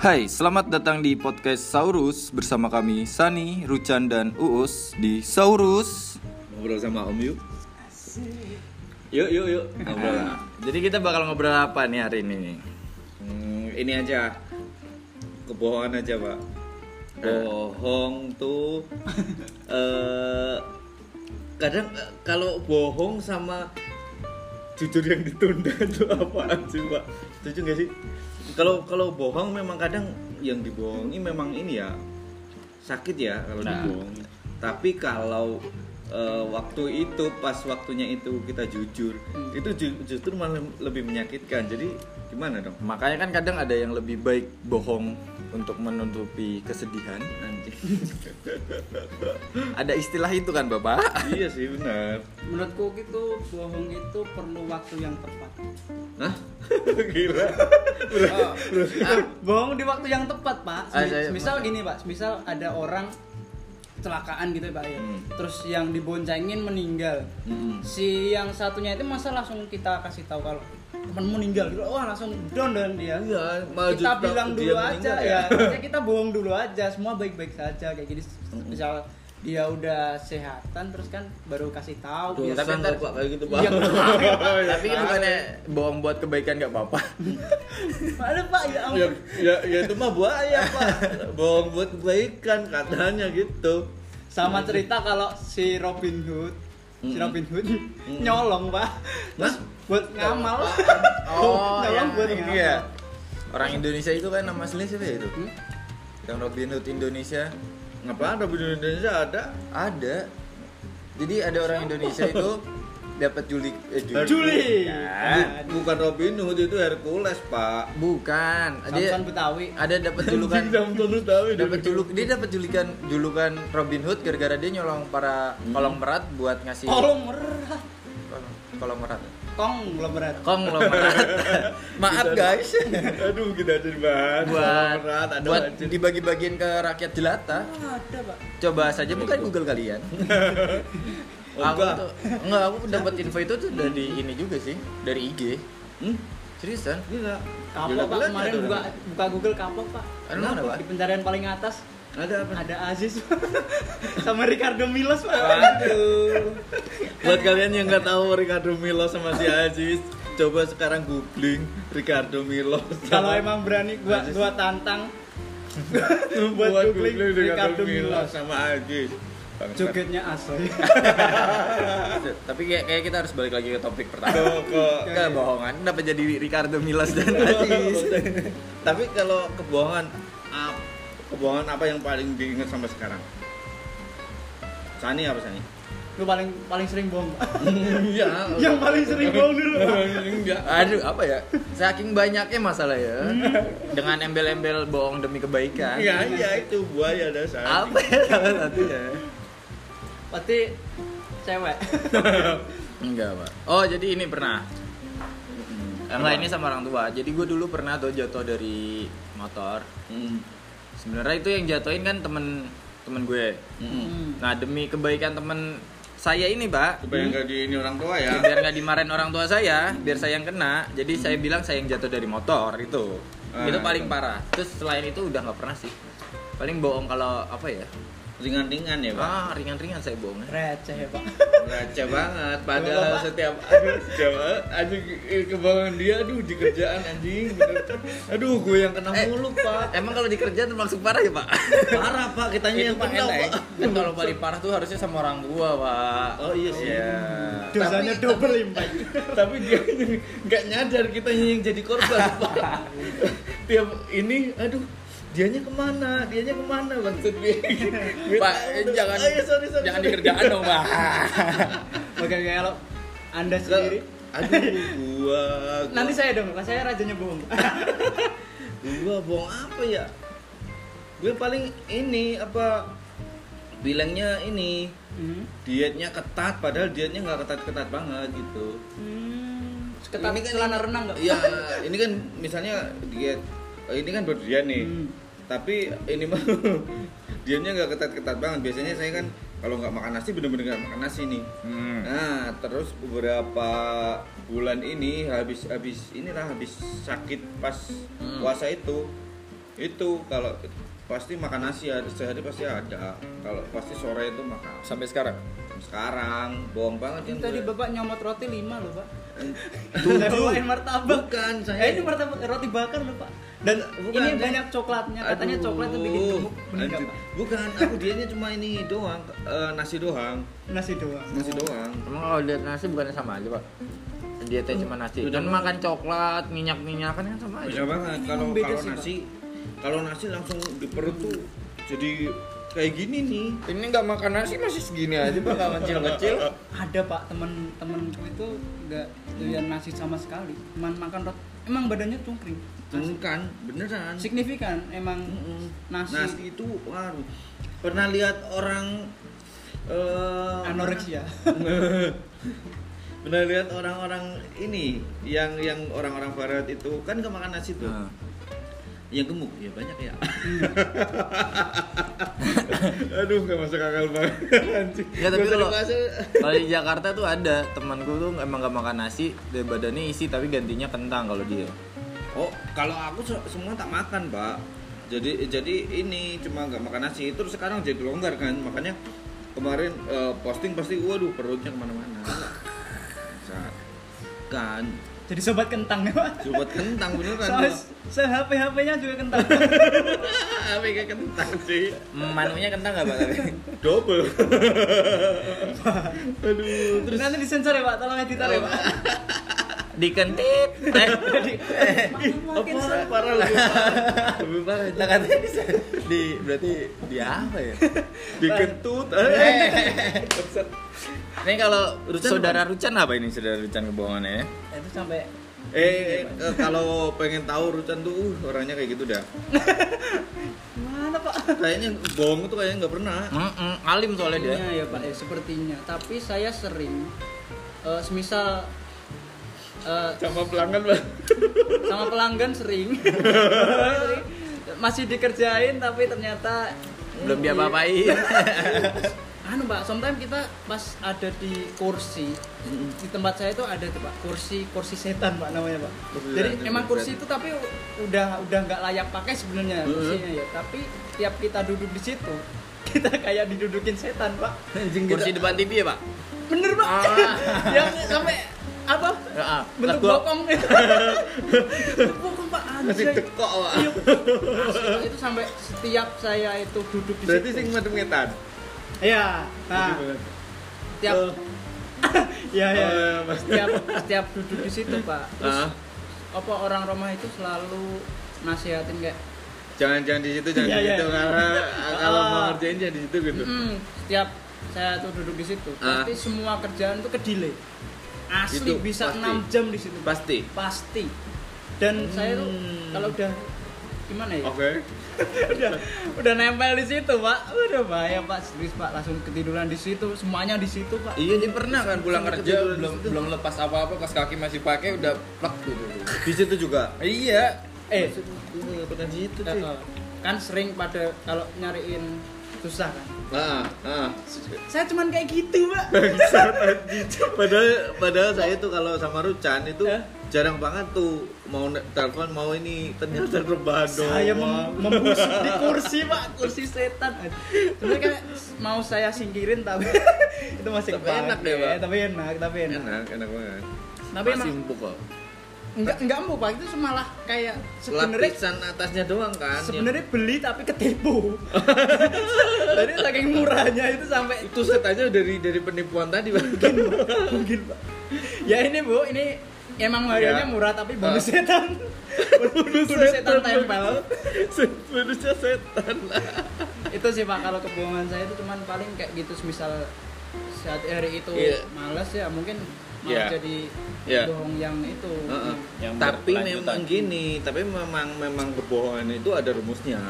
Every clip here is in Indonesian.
Hai, selamat datang di podcast Saurus bersama kami Sani, Rucan, dan Uus di Saurus. ngobrol sama Om yuk. Yuk yuk yuk ngobrol. Jadi kita bakal ngobrol apa nih hari ini? Hmm, ini aja kebohongan aja pak. Bohong tuh eh kadang eh, kalau bohong sama jujur yang ditunda itu apaan sih pak? Setuju gak sih? Kalau kalau bohong memang kadang yang dibohongi memang ini ya sakit ya kalau Nah. dibohongi. Tapi kalau eh, waktu itu pas waktunya itu kita jujur, itu ju- justru malah lebih menyakitkan. Jadi gimana dong? Makanya kan kadang ada yang lebih baik bohong untuk menutupi kesedihan. Anjing. Ada istilah itu kan, Bapak? iya sih benar. menurutku gitu bohong itu perlu waktu yang tepat Hah? Gila. Bohong di waktu yang tepat pak. Ah, saya- misal gini pak. Misal ada orang kecelakaan gitu ya pak ya. Hmm. terus yang diboncengin meninggal. Mm-mm. si yang satunya itu masa langsung kita kasih tahu kalau temen meninggal gitu. Wah langsung down dan dia. Iya, kita bilang dulu aja ya. Maksudnya kita bohong dulu aja. Semua baik-baik saja kayak gini. Misal dia udah sehatan terus kan baru kasih tahu biar- tapi ntar- Pak kayak gitu pak. Iya, Tapi kan bukannya bohong buat kebaikan nggak apa-apa. Ada pak ya ya, ya, ya itu mah buaya pak. Bohong buat kebaikan katanya gitu. Sama cerita kalau si Robin Hood, si. Robin Hood nyolong pak, terus buat ngamal. Oh, nyolong yang buat ini ngamal. ya. Orang Indonesia itu kan nama asli siapa ya itu? Hmm? Yang Robin Hood Indonesia Ngapain Robin Hood Indonesia ada? ada. Jadi ada orang Indonesia itu dapat juli eh, juli. Juli. Bukan. Bukan Robin Hood itu Hercules pak. Bukan. Dia Samson Betawi. ada dapat julukan Samson itu. dapat juluk dia dapat julukan julukan Robin Hood gara-gara dia nyolong para kolong merat buat ngasih Kolong merat, kolong, kolong merat. Kong belum berat. Kong merat. Maaf guys. Aduh kita jadi bahas. buat berat, ada buat dibagi-bagiin ke rakyat jelata. Ada pak. Coba saja bukan Google kalian. Oh, aku enggak. tuh enggak aku dapat info itu tuh dari ini juga sih, dari IG. Hmm? Seriusan? Gila. Kapok pak kemarin buka buka Google kapok pak. Pak? Di pencarian paling atas Ada apa? ada Aziz sama Ricardo Milos pak. Waduh. Buat kalian yang nggak tahu Ricardo Milo sama si Aziz, coba sekarang googling Ricardo Milo. Kalau emang berani gua Aziz. gua tantang buat, buat googling, googling Ricardo Ricardo Milo Milo. sama Aziz. Jogetnya asoy. Tapi kayak, kayak kita harus balik lagi ke topik pertama. Ke- ke- Kebohongan kenapa jadi Ricardo Milas dan Aziz? Tapi kalau kebohongan, ap- kebohongan apa yang paling diingat sampai sekarang? Sani apa Sani? Lu paling paling sering bohong. Pak. Iya. Yang paling sering bohong dulu. Enggak. Aduh, apa ya? Saking banyaknya masalah ya. Dengan embel-embel bohong demi kebaikan. Iya, iya itu buaya dasar. Apa ya salah satunya? Berarti cewek. Enggak, Pak. Oh, jadi ini pernah. Enggak, ini sama orang tua. Jadi gue dulu pernah tuh jatuh dari motor. Hmm. Sebenarnya itu yang jatuhin kan temen temen gue. Hmm. Nah, demi kebaikan temen saya ini, Pak. Supaya nggak di ini orang tua ya. biar nggak dimarahin orang tua saya biar saya yang kena jadi saya bilang saya yang jatuh dari motor itu Ah, itu paling itu. parah terus selain itu udah nggak pernah sih paling bohong kalau apa ya Ringan-ringan ya, Pak. ah ringan-ringan saya bohong Receh ya, Pak. Receh banget padahal Bapak. setiap aduh setiap anjing eh, kebanggaan dia aduh di kerjaan anjing bener. aduh gue yang kena Eh. mulu pak emang kalau di kerjaan termasuk parah ya pak parah pak kitanya yang kena pak kan kalau paling parah tuh harusnya sama orang tua pak Oh, iya sih. Iya. Dosanya Tapi- double impact. tapi dia nggak nyadar kita yang jadi korban pak tiap ini aduh dianya ke mana dianya ke mana maksud gue pak eh, jangan Oh, iya, sorry, sorry, jangan sorry. di kerjaan dong pak Oke, kalau Anda Nggak, sendiri aduh gua, gua nanti saya dong, Pak. Saya rajanya bohong. gua bohong apa ya gue paling ini apa bilangnya ini Hmm. dietnya ketat padahal dietnya nggak ketat-ketat banget gitu Hmm. Ketat Ini kan celana renang enggak? Iya, ini kan misalnya diet ini kan berdiet nih. Hmm. Tapi ini mah dietnya nggak ketat-ketat banget. Biasanya saya kan kalau nggak makan nasi bener-bener nggak makan nasi nih. Hmm. Nah, terus beberapa bulan ini habis habis inilah habis sakit pas Hmm. puasa itu itu kalau pasti makan nasi ya sehari pasti ada kalau pasti sore itu makan Sampai sekarang. sekarang bohong banget Ini kan tadi gue. bapak nyomot roti 5 loh pak Tujuh. Saya martabak. Eh, saya ini martabak roti bakar loh pak. Dan Bukan, ini banyak coklatnya Katanya Aduh, coklat tuh bikin gemuk bukan aku dianya cuma ini doang eh, nasi doang. Nasi doang. Nasi doang. Emang kalau lihat nasi bukannya sama aja, Pak? Dietnya cuma nasi. Beda Dan makan coklat, minyak-minyakan kan sama aja. bisa banget. Kalau Beda kalau nasi kalau nasi langsung di perut tuh jadi kayak gini nih. Ini nggak makan nasi masih segini aja, Pak. Nggak kecil-kecil. Ada pak. Temen-temenku itu nggak doyan nasi sama sekali. Cuman makan roti Emang badannya cungkring. Bukan beneran. Signifikan emang Mm-mm. nasi, nasi itu waduh. Pernah lihat orang eh, anoreksia. Pernah lihat orang-orang ini yang yang orang-orang barat itu kan nggak makan nasi tuh? Nah. Yang gemuk ya banyak ya. Aduh nggak masuk akal banget Ya tapi kalau kalau di Jakarta tuh ada temanku tuh emang gak makan nasi, dan badannya isi tapi gantinya kentang kalau dia. oh kalau aku se- semua tak makan pak. Jadi jadi ini cuma nggak makan nasi. Terus sekarang jadi longgar kan makanya kemarin eh, posting pasti waduh perutnya ke mana-mana. Kan Jadi sobat kentang ya pak? Sobat kentang beneran Soalnya se HP HP nya juga kentang. Apa kayak kentang sih. Manunya kentang gak Pak? Tapi? double. Aduh Terus. nanti disensor ya pak. Tolong editor ya pak Dikentit. Eh, Makin apa parah lebih parah lebih parah Lah katanya bisa di berarti di apa ya? dikentut Eh. Bangsat. Ini kalau Rucan saudara Rucan apa ini saudara Rucan kebohongannya ya? Itu sampai eh, eh, kalau pengen tahu Rucan tuh uh, orangnya kayak gitu dah Mana pak kayaknya bohong tuh kayaknya nggak pernah Mm-mm, alim soalnya dia. Sepertinya ya pak ya sepertinya Tapi saya sering eh, Semisal eh, sama pelanggan bang sama pelanggan sering. Masih dikerjain tapi ternyata Belum dia di- apain anu pak sometimes kita pas ada di kursi di tempat saya itu ada tuh pak kursi kursi setan pak namanya pak. Kursi jadi setan, emang kursi itu tapi udah udah nggak layak pakai sebenarnya Mhm. kursinya ya. Tapi tiap kita duduk di situ kita kayak didudukin setan pak. Kursi depan TV ya, Pak? bener pak. Ah. yang sampai apa Ya, ah, bentuk bokong bentuk bokong pak masih anjay tekok pak Iya, itu sampai setiap saya itu duduk di berarti situ. sing madem ngetan Iya. Nah, tiap ya ya. Oh, iya, pasti. Setiap setiap duduk di situ, Pak. Terus Ah. apa orang Roma itu selalu nasihatin kayak jangan-jangan di situ jangan Iya, di iya. situ karena kalau mau Ah. ngerjain jangan di situ gitu "Mm, setiap saya tuh duduk di situ, tapi semua kerjaan tuh ke delay. Asli Itu bisa pasti. 6 jam di situ. Pasti Pasti. Dan saya tuh Hmm. kalau udah gimana ya? oke udah udah nempel di situ pak udah bahaya pak serius pak langsung ketiduran di situ semuanya di situ pak Iya, dia pernah kan pulang kerja belum belum lepas apa-apa pas kaki masih pakai udah plek gitu. di situ juga Iya. eh nggak pernah di situ eh, sih eh, kan sering pada kalau nyariin susah kan ah ah. Saya cuman kayak gitu pak padahal padahal saya tuh kalau sama Rucan itu Eh? jarang banget tuh mau telepon mau ini ternyata rebahan saya mem membusuk di kursi pak kursi setan. Sebenarnya kan mau saya singkirin tapi itu masih Tapi enak deh, Pak. tapi enak tapi enak, enak enak banget. Tapi Masih empuk kok. Enggak enggak empuk pak. Itu malah kayak sebenarnya lapisan atasnya doang kan yang- sebenarnya beli tapi ketipu. Jadi saking murahnya itu sampai itu setannya dari dari penipuan tadi bang mungkin Pak. mungkin pak. Ya ini bu ini emang harganya Ya. murah tapi bonus Ah. setan. Bonus setan tempel. Bonusnya setan. Itu sih pak kalau kebohongan saya itu cuman paling kayak gitu misal saat hari itu Iya. malas ya mungkin malah Iya. jadi Iya. bohong yang itu Heeh. Yang tapi memang gini tapi memang memang kebohongan itu ada rumusnya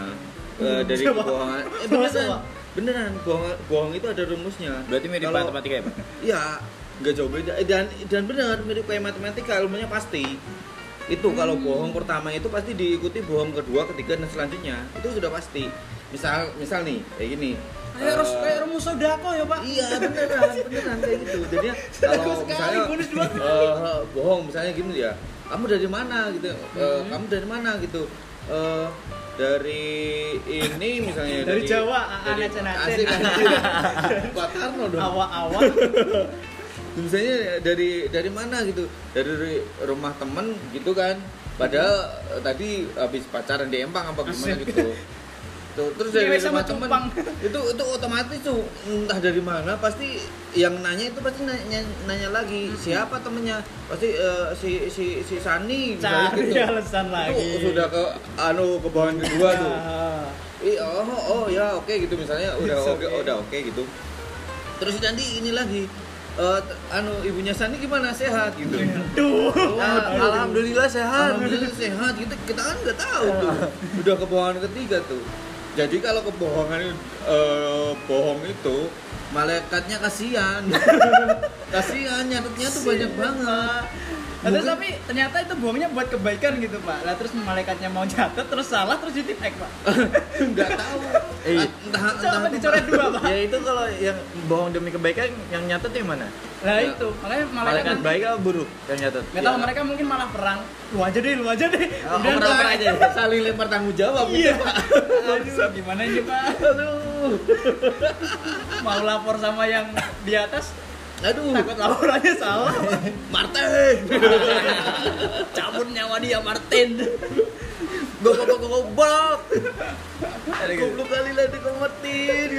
Eh, dari Coba. kebohongan eh, beneran beneran bohong bohong itu ada rumusnya Berarti mirip Kalau- matematika ya, Pak? Iya, nggak jauh beda. Eh, Dan dan benar mirip kayak matematika, ilmunya pasti. Itu kalau Hmm. bohong pertama itu pasti diikuti bohong kedua, ketiga dan selanjutnya. Itu sudah pasti. Misal misal nih kayak gini. Kayak harus kayak rumus sodako ya pak Iya beneran, beneran kayak gitu. Jadinya kalau sekali, misalnya eh, bohong misalnya gini ya, kamu dari mana gitu, Eh, Hmm. kamu dari mana gitu. eh, dari ini misalnya Dari Jawa, dari Aceh, asik. Pak Tarno dong awak-awak misalnya dari dari mana gitu dari rumah temen gitu kan padahal eh, tadi habis pacaran di Empang apa gimana Asik. gitu Tuh, terus dari sama cupang. itu itu otomatis tuh entah dari mana pasti yang nanya itu pasti nanya, nanya lagi siapa temennya pasti eh, si si si Sani cari gitu. alasan Itu lagi sudah ke anu ke bawah kedua tuh Ah. Ih, oh, oh ya oke gitu misalnya udah oke okay. udah oke gitu. Terus nanti ini lagi t- anu ibunya Sani gimana sehat gitu. Duh. Ah, alhamdulillah sehat. Alhamdulillah sehat gitu kita kan nggak tahu tuh. Udah kebohongan ketiga tuh. Jadi kalau kebohongan eh, bohong itu malaikatnya kasihan. kasihan nyatetnya tuh banyak banget. Nah, terus tapi ternyata itu bohongnya buat kebaikan gitu pak. Lah terus malaikatnya mau catat terus salah terus di tip pak. nggak tahu. Eh. entah entah dicoret dua pak. ya itu kalau yang bohong demi kebaikan yang nyatet yang mana Nah Ya. itu makanya malaikat malaikat nanti baik atau buruk yang nyatet Gak tau Ya. mereka mungkin malah perang. Lu aja deh, lu aja deh. Oh, Udah, perang aja. saling lempar tanggung jawab Iya. gitu, Pak. Aduh, gimana ini pak? Aduh. Mau lapor sama yang di atas, Aduh. takut laporannya salah. Martin. Cabut nyawa dia Martin. Goblok goblok goblok. Kali lah kau Martin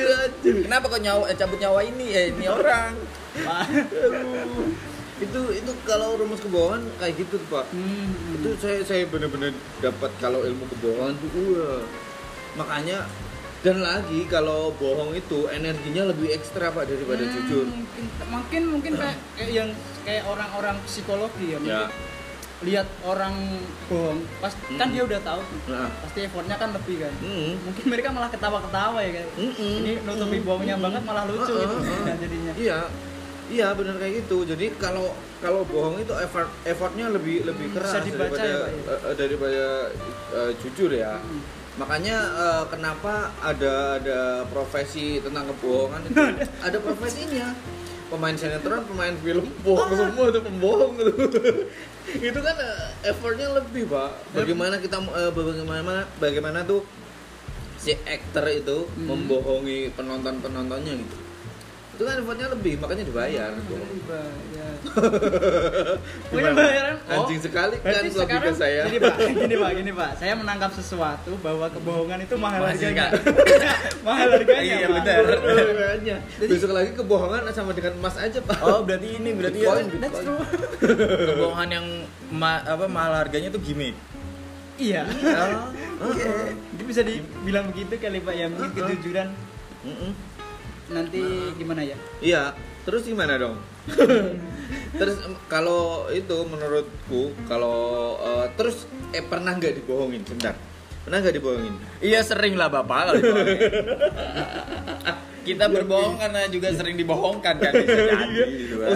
kenapa kok nyawa eh, cabut nyawa ini eh ini orang. Aduh. Itu itu kalau rumus kebohongan kayak gitu Pak. Hmm. Itu saya saya benar-benar dapat kalau ilmu kebohongan tuh wah. Makanya dan lagi kalau bohong itu energinya lebih ekstra Pak daripada Hmm, jujur. Mungkin mungkin mungkin kayak, kayak yang kayak orang-orang psikologi ya. Ya. Lihat orang bohong, pas kan Hmm. dia udah tahu. Nah. Pasti effortnya kan lebih kan. Mm. Mungkin mereka malah ketawa-ketawa ya kan. Mm-mm. Ini nutupi Mm-mm. bohongnya banget malah lucu Uh-uh, gitu uh-uh. kan jadinya. Iya, iya benar kayak gitu. Jadi kalau kalau bohong itu effort effortnya lebih lebih Hmm, keras bisa dibaca daripada ya, Pak, ya? eh, daripada eh, jujur ya. Hmm. Makanya eh, kenapa ada ada profesi tentang kebohongan itu ada profesinya. Pemain sinetron, pemain film, bohong Ah. semua itu pembohong itu. itu kan eh, effortnya lebih pak. Bagaimana kita eh, bagaimana bagaimana tuh si aktor itu Hmm. membohongi penonton penontonnya gitu. Itu kan effortnya lebih, makanya dibayar. Iya. Punya Gimana? bayaran? Anjing sekali kan logika sekarang saya. Gini pak, gini pak, gini pak. Saya menangkap sesuatu bahwa kebohongan itu mahal Masih, harganya. Kak. mahal harganya. Iya, Pak. benar. Makanya. Besok lagi kebohongan sama dengan emas aja pak. oh berarti ini berarti ya Bitcoin, That's Bitcoin. true. kebohongan yang ma- apa mahal harganya tuh gimmick Iya. Oh, Iya. Itu bisa dibilang begitu kali pak ya mungkin Uh-uh. kejujuran. Nanti gimana ya? Iya, terus gimana dong? terus kalau itu menurutku kalau eh, terus eh pernah nggak dibohongin? Sebentar. Pernah nggak dibohongin? iya sering lah bapak kalau dibohongin. kita berbohong karena juga sering dibohongkan kan bisa jadi gitu kan.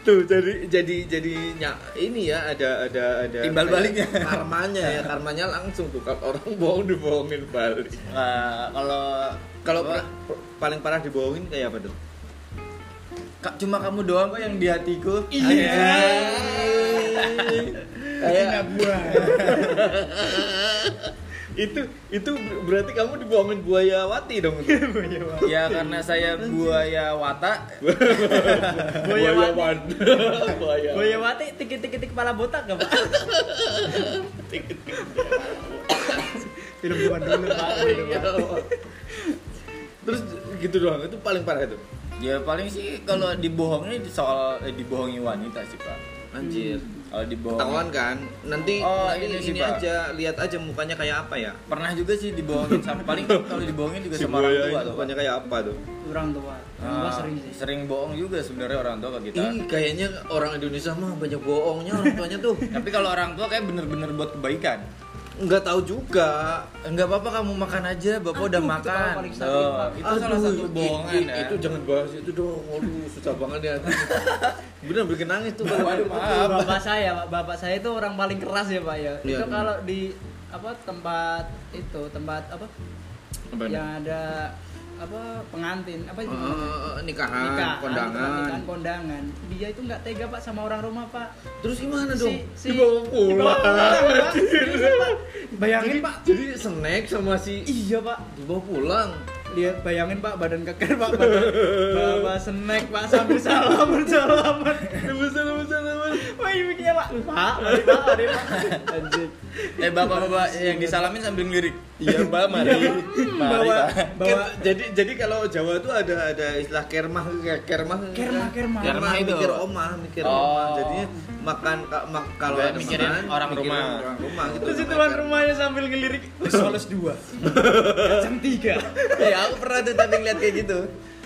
Tuh jadi jadi jadi ny- ini ya ada ada ada Timbal kayak baliknya. Karmanya ya, karmanya langsung tuh kalau orang bohong dibohongin balik. Nah, kalau Kalau per- paling parah dibohongin kayak apa tuh? Kak, cuma kamu doang kok yang di hatiku Iya. Kayak gua. itu itu berarti kamu dibohongin buaya wati dong. ya karena saya buaya watak Buaya wati. wan. buaya. Boya Wati tikit-tikit kepala botak gak pak? Film zaman dulu pak. Iya. Terus gitu doang, itu paling parah itu. ya paling sih kalau dibohongnya soal eh, dibohongi wanita sih pak Anjir. Kalau dibohong Ketahuan kan? Nanti Oh, nanti ini ini, sih, Pak. aja, lihat aja mukanya kayak apa ya. pernah juga sih dibohongin sama paling kalau dibohongin juga Si sama orang tua tuh mukanya kayak apa tuh? Orang tua. Orang tua Ah, sering sih. sering bohong juga sebenarnya orang tua ke kita Ih, kayaknya orang Indonesia mah banyak bohongnya orang tuanya tuh. tapi kalau orang tua kayak bener-bener buat kebaikan Nggak tahu juga. enggak apa-apa kamu makan aja bapak Aduh, udah itu makan Tuh, Pak. itu salah Aduh, satu i- bohongan ya Itu jangan bahas itu dong. Waduh, susah banget ya. Bener bikin nangis tuh. Waduh, Itu maaf. bapak saya, Pak. bapak saya itu orang paling keras ya pak ya. Iya, itu iya. kalau di apa tempat itu tempat apa Apa yang ada apa pengantin apa itu Eh, nikahan, Nikahan, kondangan. nikahan kondangan dia itu nggak tega pak sama orang rumah pak Terus gimana dong? si, Dibawa pulang. Pak. Seriusan, Pak. bayangin pak Jadi snack sama si iya pak dibawa pulang. Lihat bayangin pak badan keker pak badan bawa snack pak sambil salaman salaman Betul betul betul. wah ini mikirnya pak pak mari pak mari pak anjir Eh bapak-bapak yang disalamin sambil ngelirik. Iya mbak, mari. Mari bawa pak. bawa Kan, jadi jadi kalau Jawa tuh ada ada istilah kermah kermah kerma kerma Kermah itu. mikir omah mikir Oh. omah jadinya makan ka- mak, kalau ada mikirin makan, orang mikirin rumah. orang rumah gitu terus itu tuan kermah. rumahnya sambil ngelirik soles dua kacang tiga Ya aku pernah tuh tapi ngeliat kayak gitu.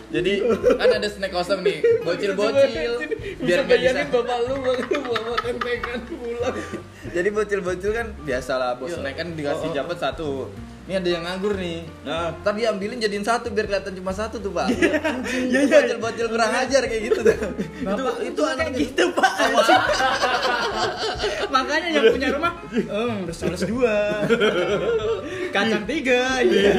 Jadi kan ada snack kosong nih, bocil-bocil biar nggak bisa. bapak lu bawa tempekan pulang Jadi bocil-bocil kan biasalah bos snack kan dikasih Oh, oh. dapat satu. Ini ada yang nganggur nih. nah Ntar diambilin jadiin satu biar kelihatan cuma satu tuh pak. Iya, iya. Bocil-bocil kurang ajar kayak gitu tuh. Itu itu anak gitu pak makanya yang punya rumah oh soles dua kacang tiga iya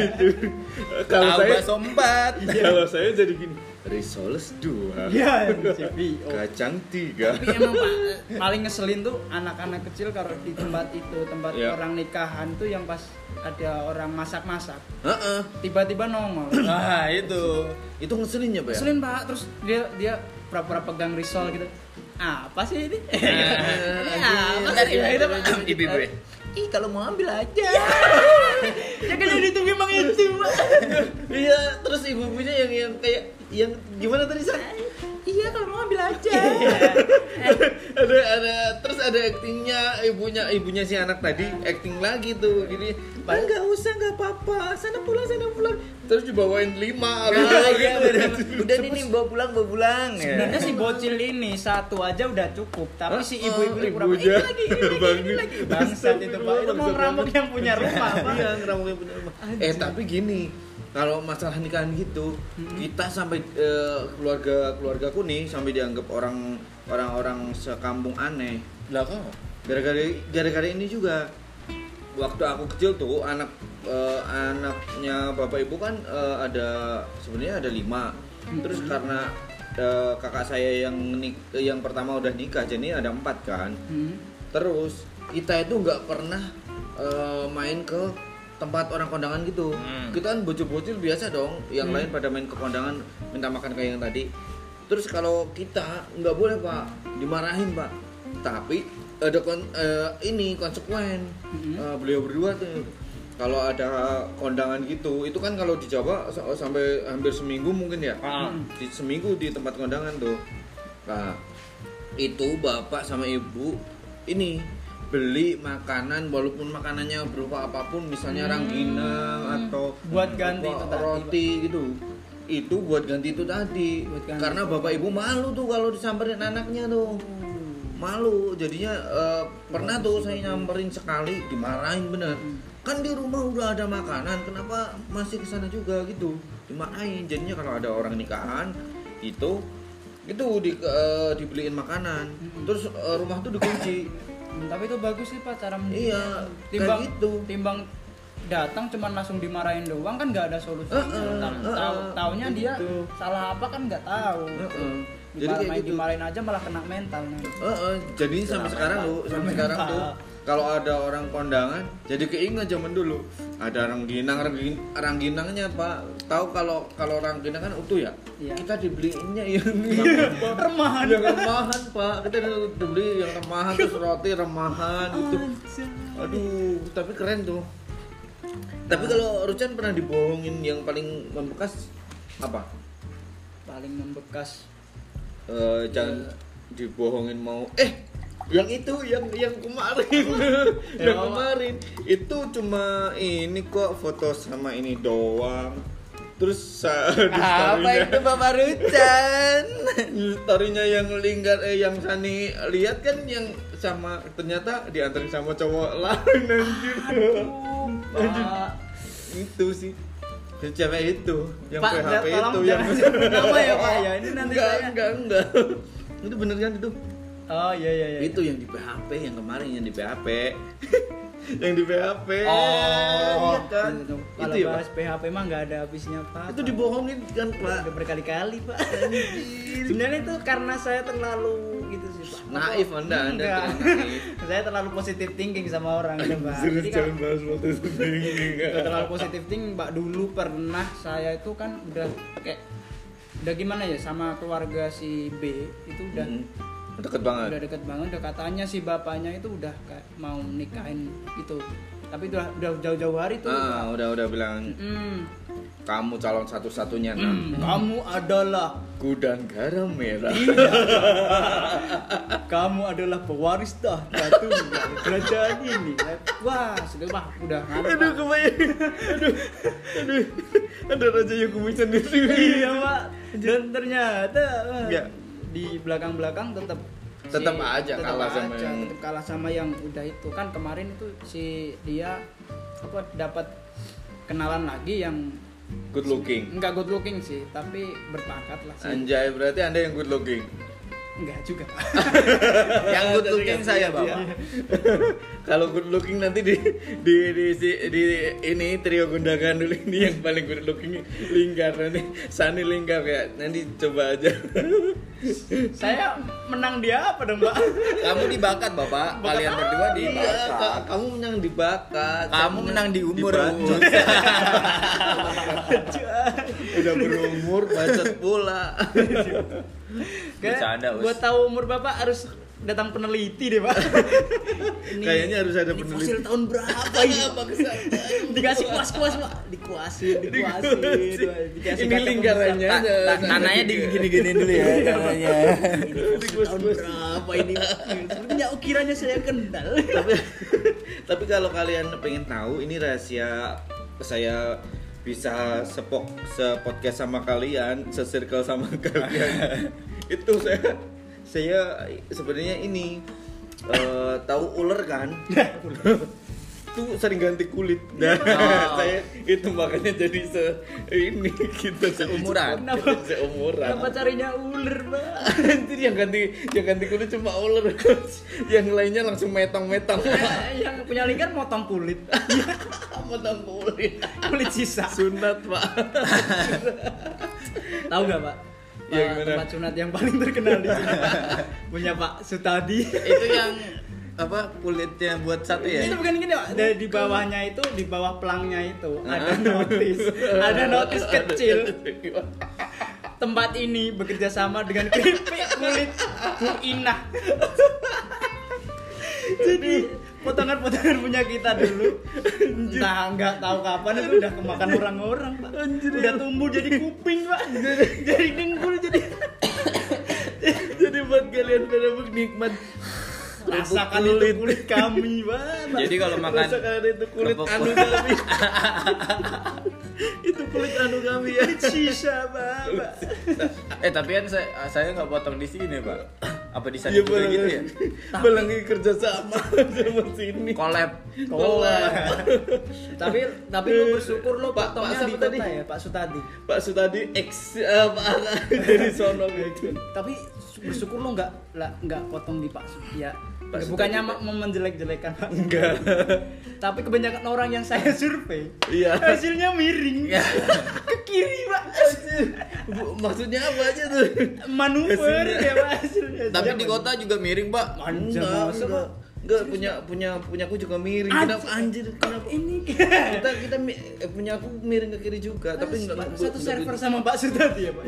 kalau Tahu saya bakso empat. kalau saya jadi gini risoles dua iya CPO kacang tiga tapi emang pak paling ngeselin tuh anak-anak kecil kalau di tempat itu tempat Iya. orang nikahan tuh yang pas ada orang masak-masak. Heeh. tiba-tiba nongol. Nah itu. itu ngeselin ya pak ya? ngeselin pak. Terus dia dia pura-pura pegang risol gitu. Apa sih ini? Ini apa sih? Iya, iya, pak. iya, ibu-ibu ya. Ih kalau mau ambil aja. ya. Kan jadi itu memang itu pak. Iya terus ibu-ibunya yang yang kayak yang gimana tadi san iya kalau mau ambil aja. Ada terus ada aktingnya ibunya ibunya si anak tadi acting lagi tuh gini. Ah nggak usah nggak apa-apa sana pulang sana pulang. Terus dibawain lima Nah, gitu. iya, bener. Udah nih nih bawa pulang bawa pulang. Ya. sebenarnya si bocil ini satu aja udah cukup tapi si Oh, ibu-ibu ini pura-pura ibunya. Ini lagi ini lagi ini lagi. Bangsat itu pak. Itu mau ngerampok yang punya rumah pak. Iya ngerampok yang punya rumah. Eh tapi gini kalau masalah nikahan gitu kita sampai eh, keluarga keluargaku nih sampai dianggap orang orang-orang sekampung aneh. Lah kok? gara-gara gara-gara ini juga. Waktu aku kecil tuh anak eh, anaknya bapak ibu kan eh, ada sebenarnya ada lima. Terus karena eh, kakak saya yang nik- yang pertama udah nikah jadi ada empat kan. Hmm. terus kita itu nggak pernah eh, main ke tempat orang kondangan gitu. Hmm. kita kan bocil-bocil biasa dong yang lain pada main ke kondangan minta makan kayak yang tadi. Terus kalau kita nggak boleh pak. Dimarahin pak. Tapi ada kon eh, ini konsekuen. Mhm. Eh, beliau berdua tuh. Kalau ada kondangan gitu itu kan kalau di Jawa sa- sampai hampir seminggu mungkin ya. Ah. di seminggu di tempat kondangan tuh. Nah itu bapak sama ibu ini beli makanan walaupun makanannya berupa apa pun misalnya Hmm. rangginang atau Buat ganti itu tadi, roti gitu. Itu buat ganti itu tadi. Buat ganti. karena bapak ibu malu tuh kalau disamperin anaknya tuh. Malu. Jadinya eh, pernah tuh saya nyamperin sekali dimarahin bener. Kan di rumah udah ada makanan kenapa masih ke sana juga gitu? Dimarahin. Jadinya kalau ada orang nikahan itu itu di, eh, dibeliin makanan. Terus eh, rumah tuh dikunci Hmm, tapi itu bagus sih pak cara Iya, timbang gitu. timbang datang cuman langsung dimarahin doang kan nggak ada solusi tahu heeh, tahu taunya kayak dia gitu. salah apa kan nggak tahu. Heeh. jadi dimarahin kayak gitu. dimarahin aja malah kena mental nih. Eh, eh, jadi sampai sekarang tuh sampai sekarang tuh kalau ada orang kondangan jadi keinget zaman dulu. Ada rangginang ranggin, rangginangnya pak. Tahu kalau kalau rangginang kan utuh ya? Iya. kita dibeliinnya yang remahan. Yang remahan pak. Kita dibeli yang remahan terus roti remahan gitu aduh tapi keren tuh. Tapi kalau Rucan pernah dibohongin yang paling membekas apa? Paling membekas. Eh, jangan dibohongin mau eh yang itu yang yang kemarin. Yang apa? kemarin. Itu cuma ini kok foto sama ini doang. Terus Apa itu Bapak Rucan? story-nya yang linggar eh yang Sani lihat kan yang sama ternyata diantarin sama cowok lain anjir itu sih. Yang cewek itu yang Pak, PHP itu yang nama ya, Pak, ya. Ini nanti enggak, saya- enggak enggak. Itu bener kan itu oh iya iya iya itu yang di PHP yang kemarin yang di PHP yang di PHP Oh. iya kan itu Kalau ya Pak? bahas PHP mah nggak ada habisnya pak. itu dibohongin kan Pak Udah berkali-kali pak. Sebenarnya itu karena saya terlalu gitu sih pak. naif anda anda naif saya terlalu positif thinking sama orang ya pak. Jadi kalau bahas waktu Gak terlalu positif thinking mbak dulu pernah saya itu kan udah kayak udah gimana ya sama keluarga si B itu udah deket banget. Udah deket banget udah katanya si bapaknya itu udah kayak mau nikahin gitu. Tapi udah udah jauh-jauh hari tuh. Ah udah udah bilang Hmm, kamu calon satu-satunya nan hmm, kamu adalah gudang garam merah. Kamu adalah pewaris tahta tunggal kerajaan ini. Wah sudah mah udah ngantap. aduh kebayang. Aduh aduh ada raja yang kumis sendiri. Iya pak. Dan ternyata Enggak. Di belakang belakang tetap Tetap aja kalah sama aja, yang- tetap kalah sama yang udah itu. Kan kemarin itu si dia apa dapat kenalan lagi yang good looking. Enggak good looking sih tapi berpangkat lah sih. Anjay berarti anda yang good looking enggak juga Yang good looking saya, Bapak. kalau good looking nanti di di di, di, di ini trio gundakan dulu. Ini yang paling good looking lingkar nanti Sani lingkar ya. Nanti coba aja. Saya menang dia apa dong mbak Kamu dibakat, Bapak. Kalian berdua iya dibakat. Kak, kamu menang di bakat. Kamu menang di umur. Udah berumur bacot pula Bercanda, buat tahu umur bapak harus datang peneliti deh pak. Ini kayaknya harus ada ini peneliti. fosil tahun berapa ini? Dikasih kuas kuas pak. Dikuasin dikuasin. dikasih Ini lingkarannya. Ta- Tanahnya digini-gini dulu ya. tanahnya. Tahun berapa ini? Sepertinya ukiranya saya kenal tapi tapi kalau kalian pengen tahu ini rahasia saya bisa sepok sepodcast sama kalian sesirkel sama kalian itu saya saya sebenarnya ini eh, tahu ular kan? Tuh sering ganti kulit. Nah Oh. saya itu makanya jadi se ini kita Seumuran. Kenapa seumuran. Kenapa carinya ular pak yang ganti yang ganti kulit cuma ular. Yang lainnya langsung metong-metong. Eh, yang punya lingkar motong kulit. Potong kulit. kulit sisa. Sunat, Pak. tahu gak pak Ya, gimana? tempat sunat yang paling terkenal di sini punya Pak Sutadi. Itu yang apa kulitnya buat satu ya? itu bukan gini pak. Dari di bawahnya itu di bawah pelangnya itu ada notis. Ada notis kecil. Tempat ini bekerja sama dengan keripik kulit Bu Inah. Jadi potongan-potongan punya kita dulu. Entah nggak tahu kapan itu udah kemakan orang-orang pak. Udah tumbuh jadi kuping pak. Jadi dengkul jadi Jadi buat kalian pada nikmat rasakan itu kulit kami pak Jadi kalau makan Rasakan itu kulit kerupuk anu kami. itu kulit anu kami ya. kulit sisa pak Pak. Eh tapi kan saya saya nggak potong di sini pak. Apa di sana Iya juga gitu ya? Belangi kerja sama sama sini. Collab. Kolak. tapi tapi lu bersyukur lu Pak- potongnya Pak di siapa tadi? ya Pak Sutadi Pak Sutadi X eh, Pak dari sono gitu. tapi bersyukur lu nggak nggak potong di Pak ya Pak bukannya menjelek-jelekan Pak Enggak. tapi kebanyakan orang yang saya survei Iya. hasilnya miring Ya. ke kiri Pak Bu, maksudnya apa aja tuh? manuver Hasilnya. ya Pak hasilnya Tapi di kota juga miring pak. Anjir, Enggak, enggak. Punya punya punya aku juga miring. Anjir. Kenapa anjir? Kenapa ini kita kita eh, punya aku miring ke kiri juga, tapi enggak Pak, enggak- satu enggak- server sama Pak Sutadi ya Pak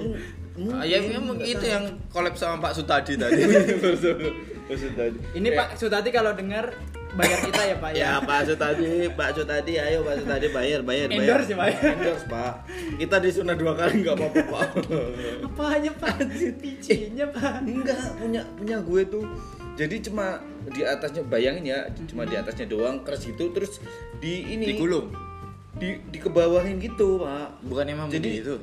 Ah, ya memang itu yang collab sama Pak Sutadi tadi. Pak Sutadi. ini Pak Sutadi kalau dengar bayar kita ya Pak ya Ya Pak Sutadi, Pak Sutadi, ayo Pak Sutadi bayar, bayar, bayar. Endorse ya, Pak, ya? Endorse Pak. Kita disunat dua kali nggak apa-apa Pak. apanya Pak PC-nya Pak Enggak, punya punya gue tuh. Jadi cuma di atasnya bayangin ya, cuma di atasnya doang keras gitu terus di ini Digulung. di di kebawahin gitu Pak. Bukan emang Jadi- Pak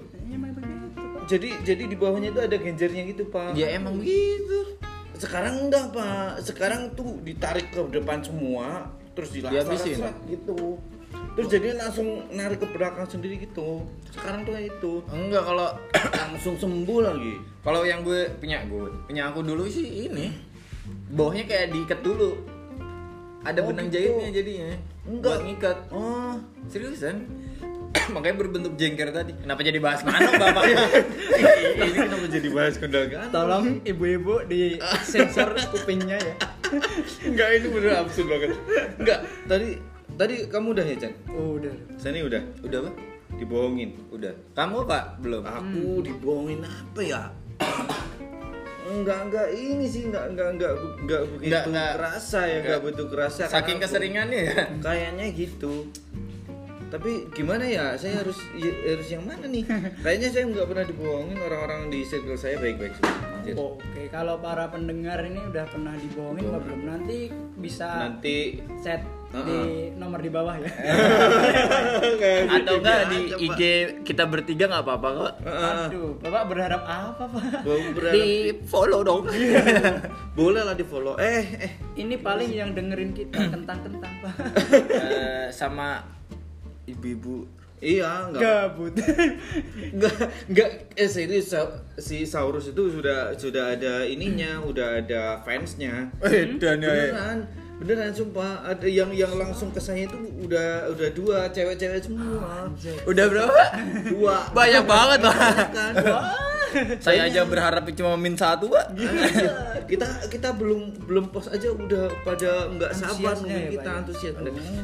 Jadi jadi di bawahnya itu ada genjernya gitu Pak. Ya emang begitu. Sekarang enggak Pak. Sekarang tuh ditarik ke depan semua, terus dilaksanakan gitu. Terus jadi langsung narik ke belakang sendiri gitu. Sekarang tuh kayak itu. Enggak kalau Langsung sembuh lagi. kalau yang gue punya gue punya aku dulu sih ini bawahnya kayak diikat dulu ada Oh, benang gitu. jahitnya jadinya. Enggak. Buat ngikat. Oh, Seriusan? Makanya berbentuk jengker tadi. Kenapa jadi bahas manok bapaknya? ini kenapa jadi bahas kondangan? Tolong ibu-ibu di sensor kupingnya ya. Enggak, ini bener absurd banget. Enggak, tadi tadi kamu udah ya, Chan? Oh, udah. Sani udah. Udah apa? Dibohongin. Udah. Kamu pak belum? Aku dibohongin apa ya? Enggak, enggak ini sih, enggak enggak enggak enggak begitu Enggak, enggak. kerasa ya, enggak begitu kerasa. Saking keseringannya ya. Kayaknya gitu. Tapi gimana ya? Saya harus ya- harus yang mana nih? Kayaknya saya nggak pernah dibohongin orang-orang di circle saya baik-baik semua. Oke, kalau para pendengar ini udah pernah dibohongin apa belum? Nanti bisa Nanti chat di nomor di bawah ya. Atau enggak di IG kita bertiga nggak apa-apa kok. Aduh, Bapak berharap apa, Pak? Berharap Di follow dong. boleh lah di follow. Eh eh Ini paling yang dengerin kita kentang-kentang, Pak. Eh, sama ibu-ibu iya enggak Gabut. Enggak, enggak, eh serius Sa- si Saurus itu sudah sudah ada ininya, udah ada fansnya. Eh, dan ya. Beneran, beneran sumpah ada yang yang langsung ke saya itu udah udah dua cewek-cewek semua. Udah berapa? Dua. Banyak banget, kan? Saya aja berharap cuma min satu, Pak. kita kita belum belum post aja udah pada nggak sabar nungguin ya, kita ya? antusias.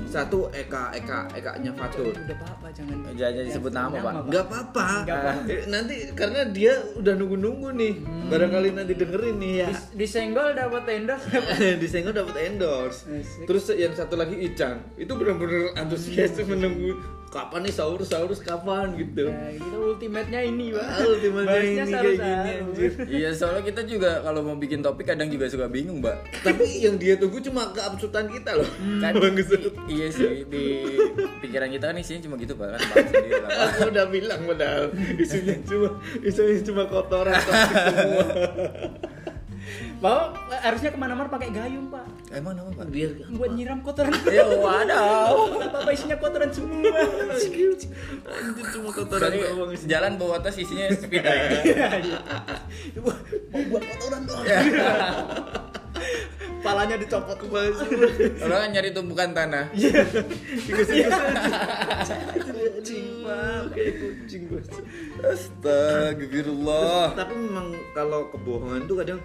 Satu Eka Eka Eka nya Fatul. Udah jangan Jangan disebut nama, Pak. Nggak apa-apa. Eh, nanti karena dia udah nunggu-nunggu nih. Barangkali nanti dengerin nih ya. Dis- disenggol dapat endorse. Disenggol dapat endorse. Terus yang satu lagi Ican. Itu benar-benar antusias menunggu kapan nih sahur sahur kapan gitu. Ya, gitu ultimate-nya ini, Pak. Ah, ultimate-nya Bahasnya ini kayak gini, anjir. Iya, soalnya kita juga kalau mau bikin topik kadang juga suka bingung, Mbak. Tapi yang dia tunggu cuma keabsurdan kita loh. Kan Bangsat. i- iya sih di pikiran kita kan isinya cuma gitu, Pak. Kan sendiri lah. Aku udah bilang padahal isunya cuma isunya cuma kotoran semua. Bapak harusnya ke mana-mana pakai gayung, Pak. Emang apa, Pak? Biar Buat nyiram kotoran. Ya wadaw. Bapak isinya kotoran semua. anjir cuma kotoran doang jalan bawa tas isinya sepeda. Wah, mau buat kotoran dong. Palanya dicopot ke bawah. Orang kan nyari tumpukan tanah. Kucing pak, kayak kucing bos. Astagfirullah. Tapi memang kalau kebohongan itu kadang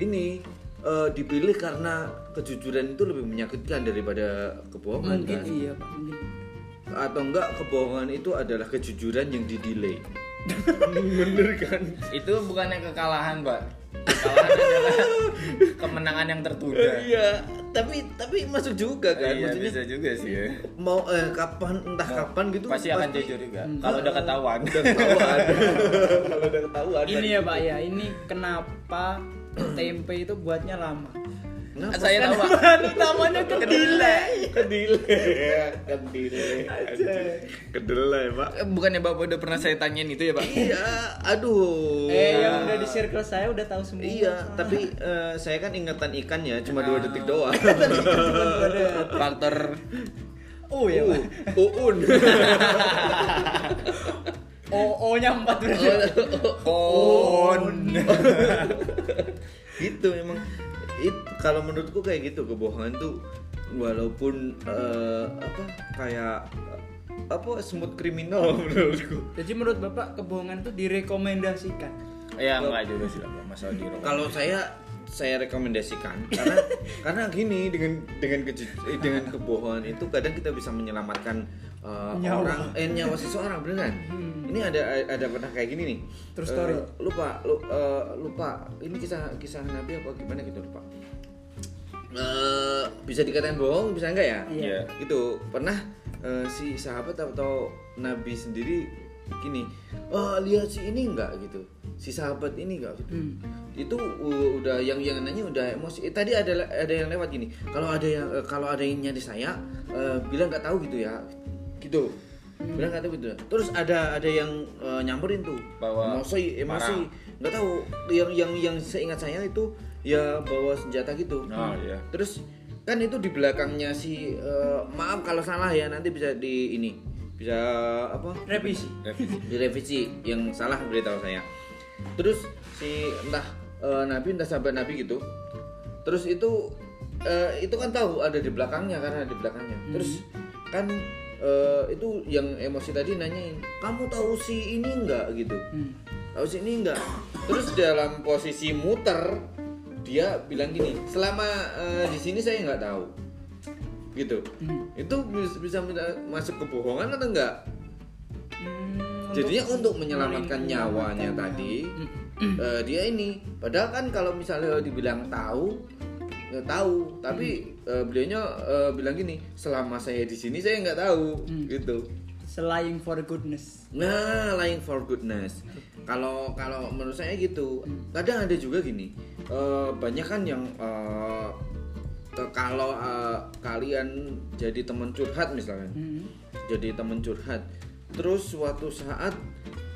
ini eh, dipilih karena kejujuran itu lebih menyakitkan daripada kebohongan Mungkin kan? iya, Pak. Mungkin. Atau enggak kebohongan itu adalah kejujuran yang didelay. Bener kan? Itu bukannya kekalahan, Pak. Kekalahan adalah kemenangan yang tertunda. Iya, tapi tapi masuk juga kan? Iya, Maksudnya bisa juga sih ya. mau eh, kapan entah kapan gitu Pasti akan jujur juga. Kalau udah ketahuan. Udah ketahuan. Kalau udah ketahuan. Ini ya, Pak ya. Ini kenapa tempe itu buatnya lama. Kenapa? Saya tahu, Pak. Namanya kedelai. kedile kedile kedelai pak Eh, Bukannya Bapak udah pernah saya tanyain itu ya, Pak? iya aduh Eh, yang udah di circle saya udah tahu semua. iya tapi eh, saya kan ingatan ikan ya cuma dua detik doang Faktor Oh ya, Pak. uun O-nya 4 berarti. on. gitu memang it kalau menurutku kayak gitu kebohongan tuh walaupun eh, apa kayak apa semut kriminal menurutku Jadi menurut Bapak kebohongan itu direkomendasikan. Ya enggak juga sih lah, Pak. Masalah di kalau saya saya rekomendasikan karena karena gini dengan dengan keju- eh, dengan kebohongan itu kadang kita bisa menyelamatkan uh, Nyawa. orang eh nyawa seseorang beneran. Hmm. ini ada ada pernah kayak gini nih. True Eh, story. lupa lu- eh, lupa. Ini kisah kisah nabi apa gimana gitu lupa. Eh, bisa dikatain bohong bisa enggak ya? Iya. itu pernah eh, si sahabat atau nabi sendiri gini oh lihat si ini enggak? gitu. Si sahabat ini enggak gitu. Hmm. itu uh, udah yang yang nanya udah emosi. Eh, tadi ada ada yang lewat gini. Kalau ada yang eh, kalau ada yang nyari saya eh, bilang nggak tahu gitu ya gitu. Bilang tahu gitu terus ada ada yang eh, nyamperin tuh. Bawa emosi emosi. nggak tahu. Yang yang yang seingat saya itu ya bawa senjata gitu. Oh iya. terus kan itu di belakangnya si eh, maaf kalau salah ya nanti bisa di ini. Bisa apa? Revisi. direvisi. Yang salah beritahu saya. Terus si entah eh, nabi entah sahabat nabi gitu. Terus itu eh, itu kan tahu ada di belakangnya karena di belakangnya. Terus kan eh, itu yang emosi tadi nanyain kamu tahu si ini enggak gitu Hmm. tahu si ini enggak terus dalam posisi muter dia bilang gini selama eh, di sini saya nggak tahu gitu Hmm. itu bisa, bisa masuk kebohongan atau enggak Hmm, jadinya untuk menyelamatkan menyelamatkan nyawanya nyawa. tadi Hmm. eh, dia ini padahal kan kalau misalnya dibilang tahu nggak tahu. Tapi eh, beliaunya eh, bilang gini selama saya di sini saya nggak tahu. Hmm. gitu. Selying for goodness. nah lying for goodness. Kalau kalau menurut saya gitu. Kadang ada juga gini eh, banyak kan yang ke- kalau eh, kalian jadi teman curhat misalnya Hmm. jadi teman curhat. Terus suatu saat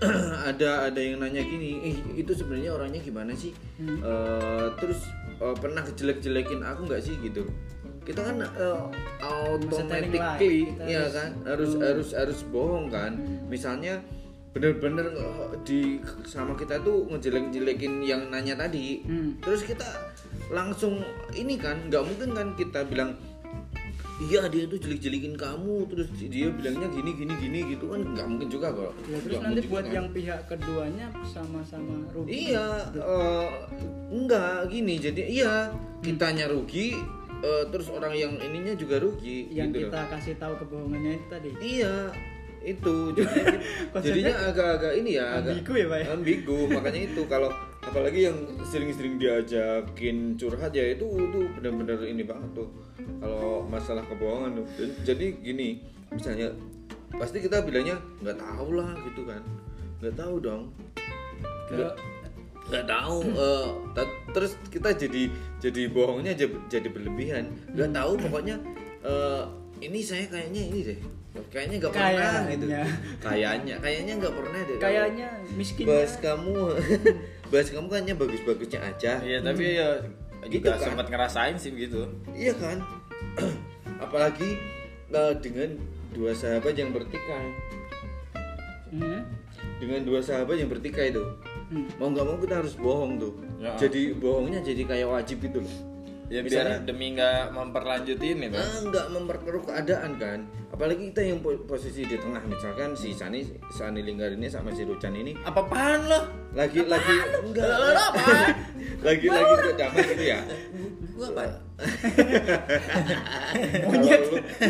ada ada yang nanya gini eh itu sebenarnya orangnya gimana sih Hmm. Eh, terus eh, pernah jelek-jelekin aku nggak sih gitu kita kan eh, automatically Kita ya harus- kan harus Hmm. harus harus bohong kan misalnya bener-bener di sama kita tuh ngejelek-jelekin yang nanya tadi Hmm. terus kita langsung ini kan nggak mungkin kan kita bilang iya dia tuh jelik-jelikin kamu terus dia bilangnya gini gini gini gitu kan nggak mungkin juga kok Ya, terus nanti buat kan. yang pihak keduanya sama-sama rugi. iya eh, enggak gini jadi iya kitanya rugi eh, terus orang yang ininya juga rugi Yang gitu kita loh. kasih tahu kebohongannya itu tadi. iya itu jadinya, agak-agak ini ya agak ambigu ya, Pak ya? ambigu makanya itu kalau apalagi yang sering-sering diajakin curhat ya itu itu benar-benar ini banget tuh. Kalau masalah kebohongan tuh. Jadi gini misalnya pasti kita bilangnya nggak tahu lah gitu kan. Nggak tahu dong. Nggak nggak tahu ta- terus kita jadi jadi bohongnya jadi, berlebihan. Nggak tahu pokoknya eh, ini saya kayaknya ini deh. Kayaknya nggak pernah gitu. Kayaknya. kayaknya nggak pernah deh. Kayaknya miskin. bahas kamu bahas kamu kayaknya bagus-bagusnya aja Iya, tapi ya Gitu juga kan? sempat ngerasain sih begitu. iya kan apalagi eh, dengan dua sahabat yang bertikai Hmm. dengan dua sahabat yang bertikai itu Hmm. mau nggak mau kita harus bohong tuh Ya. jadi bohongnya jadi kayak wajib gitu loh Ya Misalnya- biar demi nggak memperlanjutin itu. nah, nggak memperkeruh keadaan kan. Apalagi kita yang po- posisi di tengah misalkan si Sani Sani Linggar ini sama si Rucan ini. Apa-apaan lo? lagi lagi enggak. Lagi lagi ke damai gitu ya? Gua apa?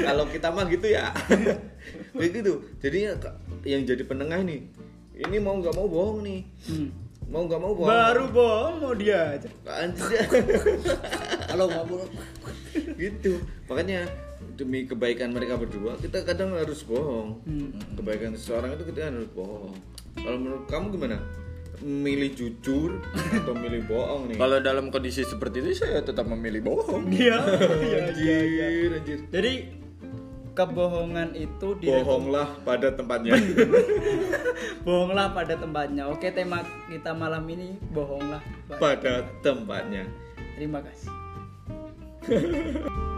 kalau kita mah gitu ya. Begitu jadi yang jadi penengah nih ini mau nggak mau bohong nih. Hmm. Mau nggak mau bohong Baru bohong mau dia aja. Anjir. Kalau ngobrol gitu makanya demi kebaikan mereka berdua kita kadang harus bohong Hmm. kebaikan seseorang itu kita harus bohong kalau menurut kamu gimana milih jujur atau milih bohong nih Kalau dalam kondisi seperti itu saya tetap memilih bohong. Iya, iya, iya, Jadi kebohongan itu di bohonglah pada tempatnya bohonglah pada tempatnya. Oke, tema kita malam ini bohonglah. pada tempatnya Terima kasih.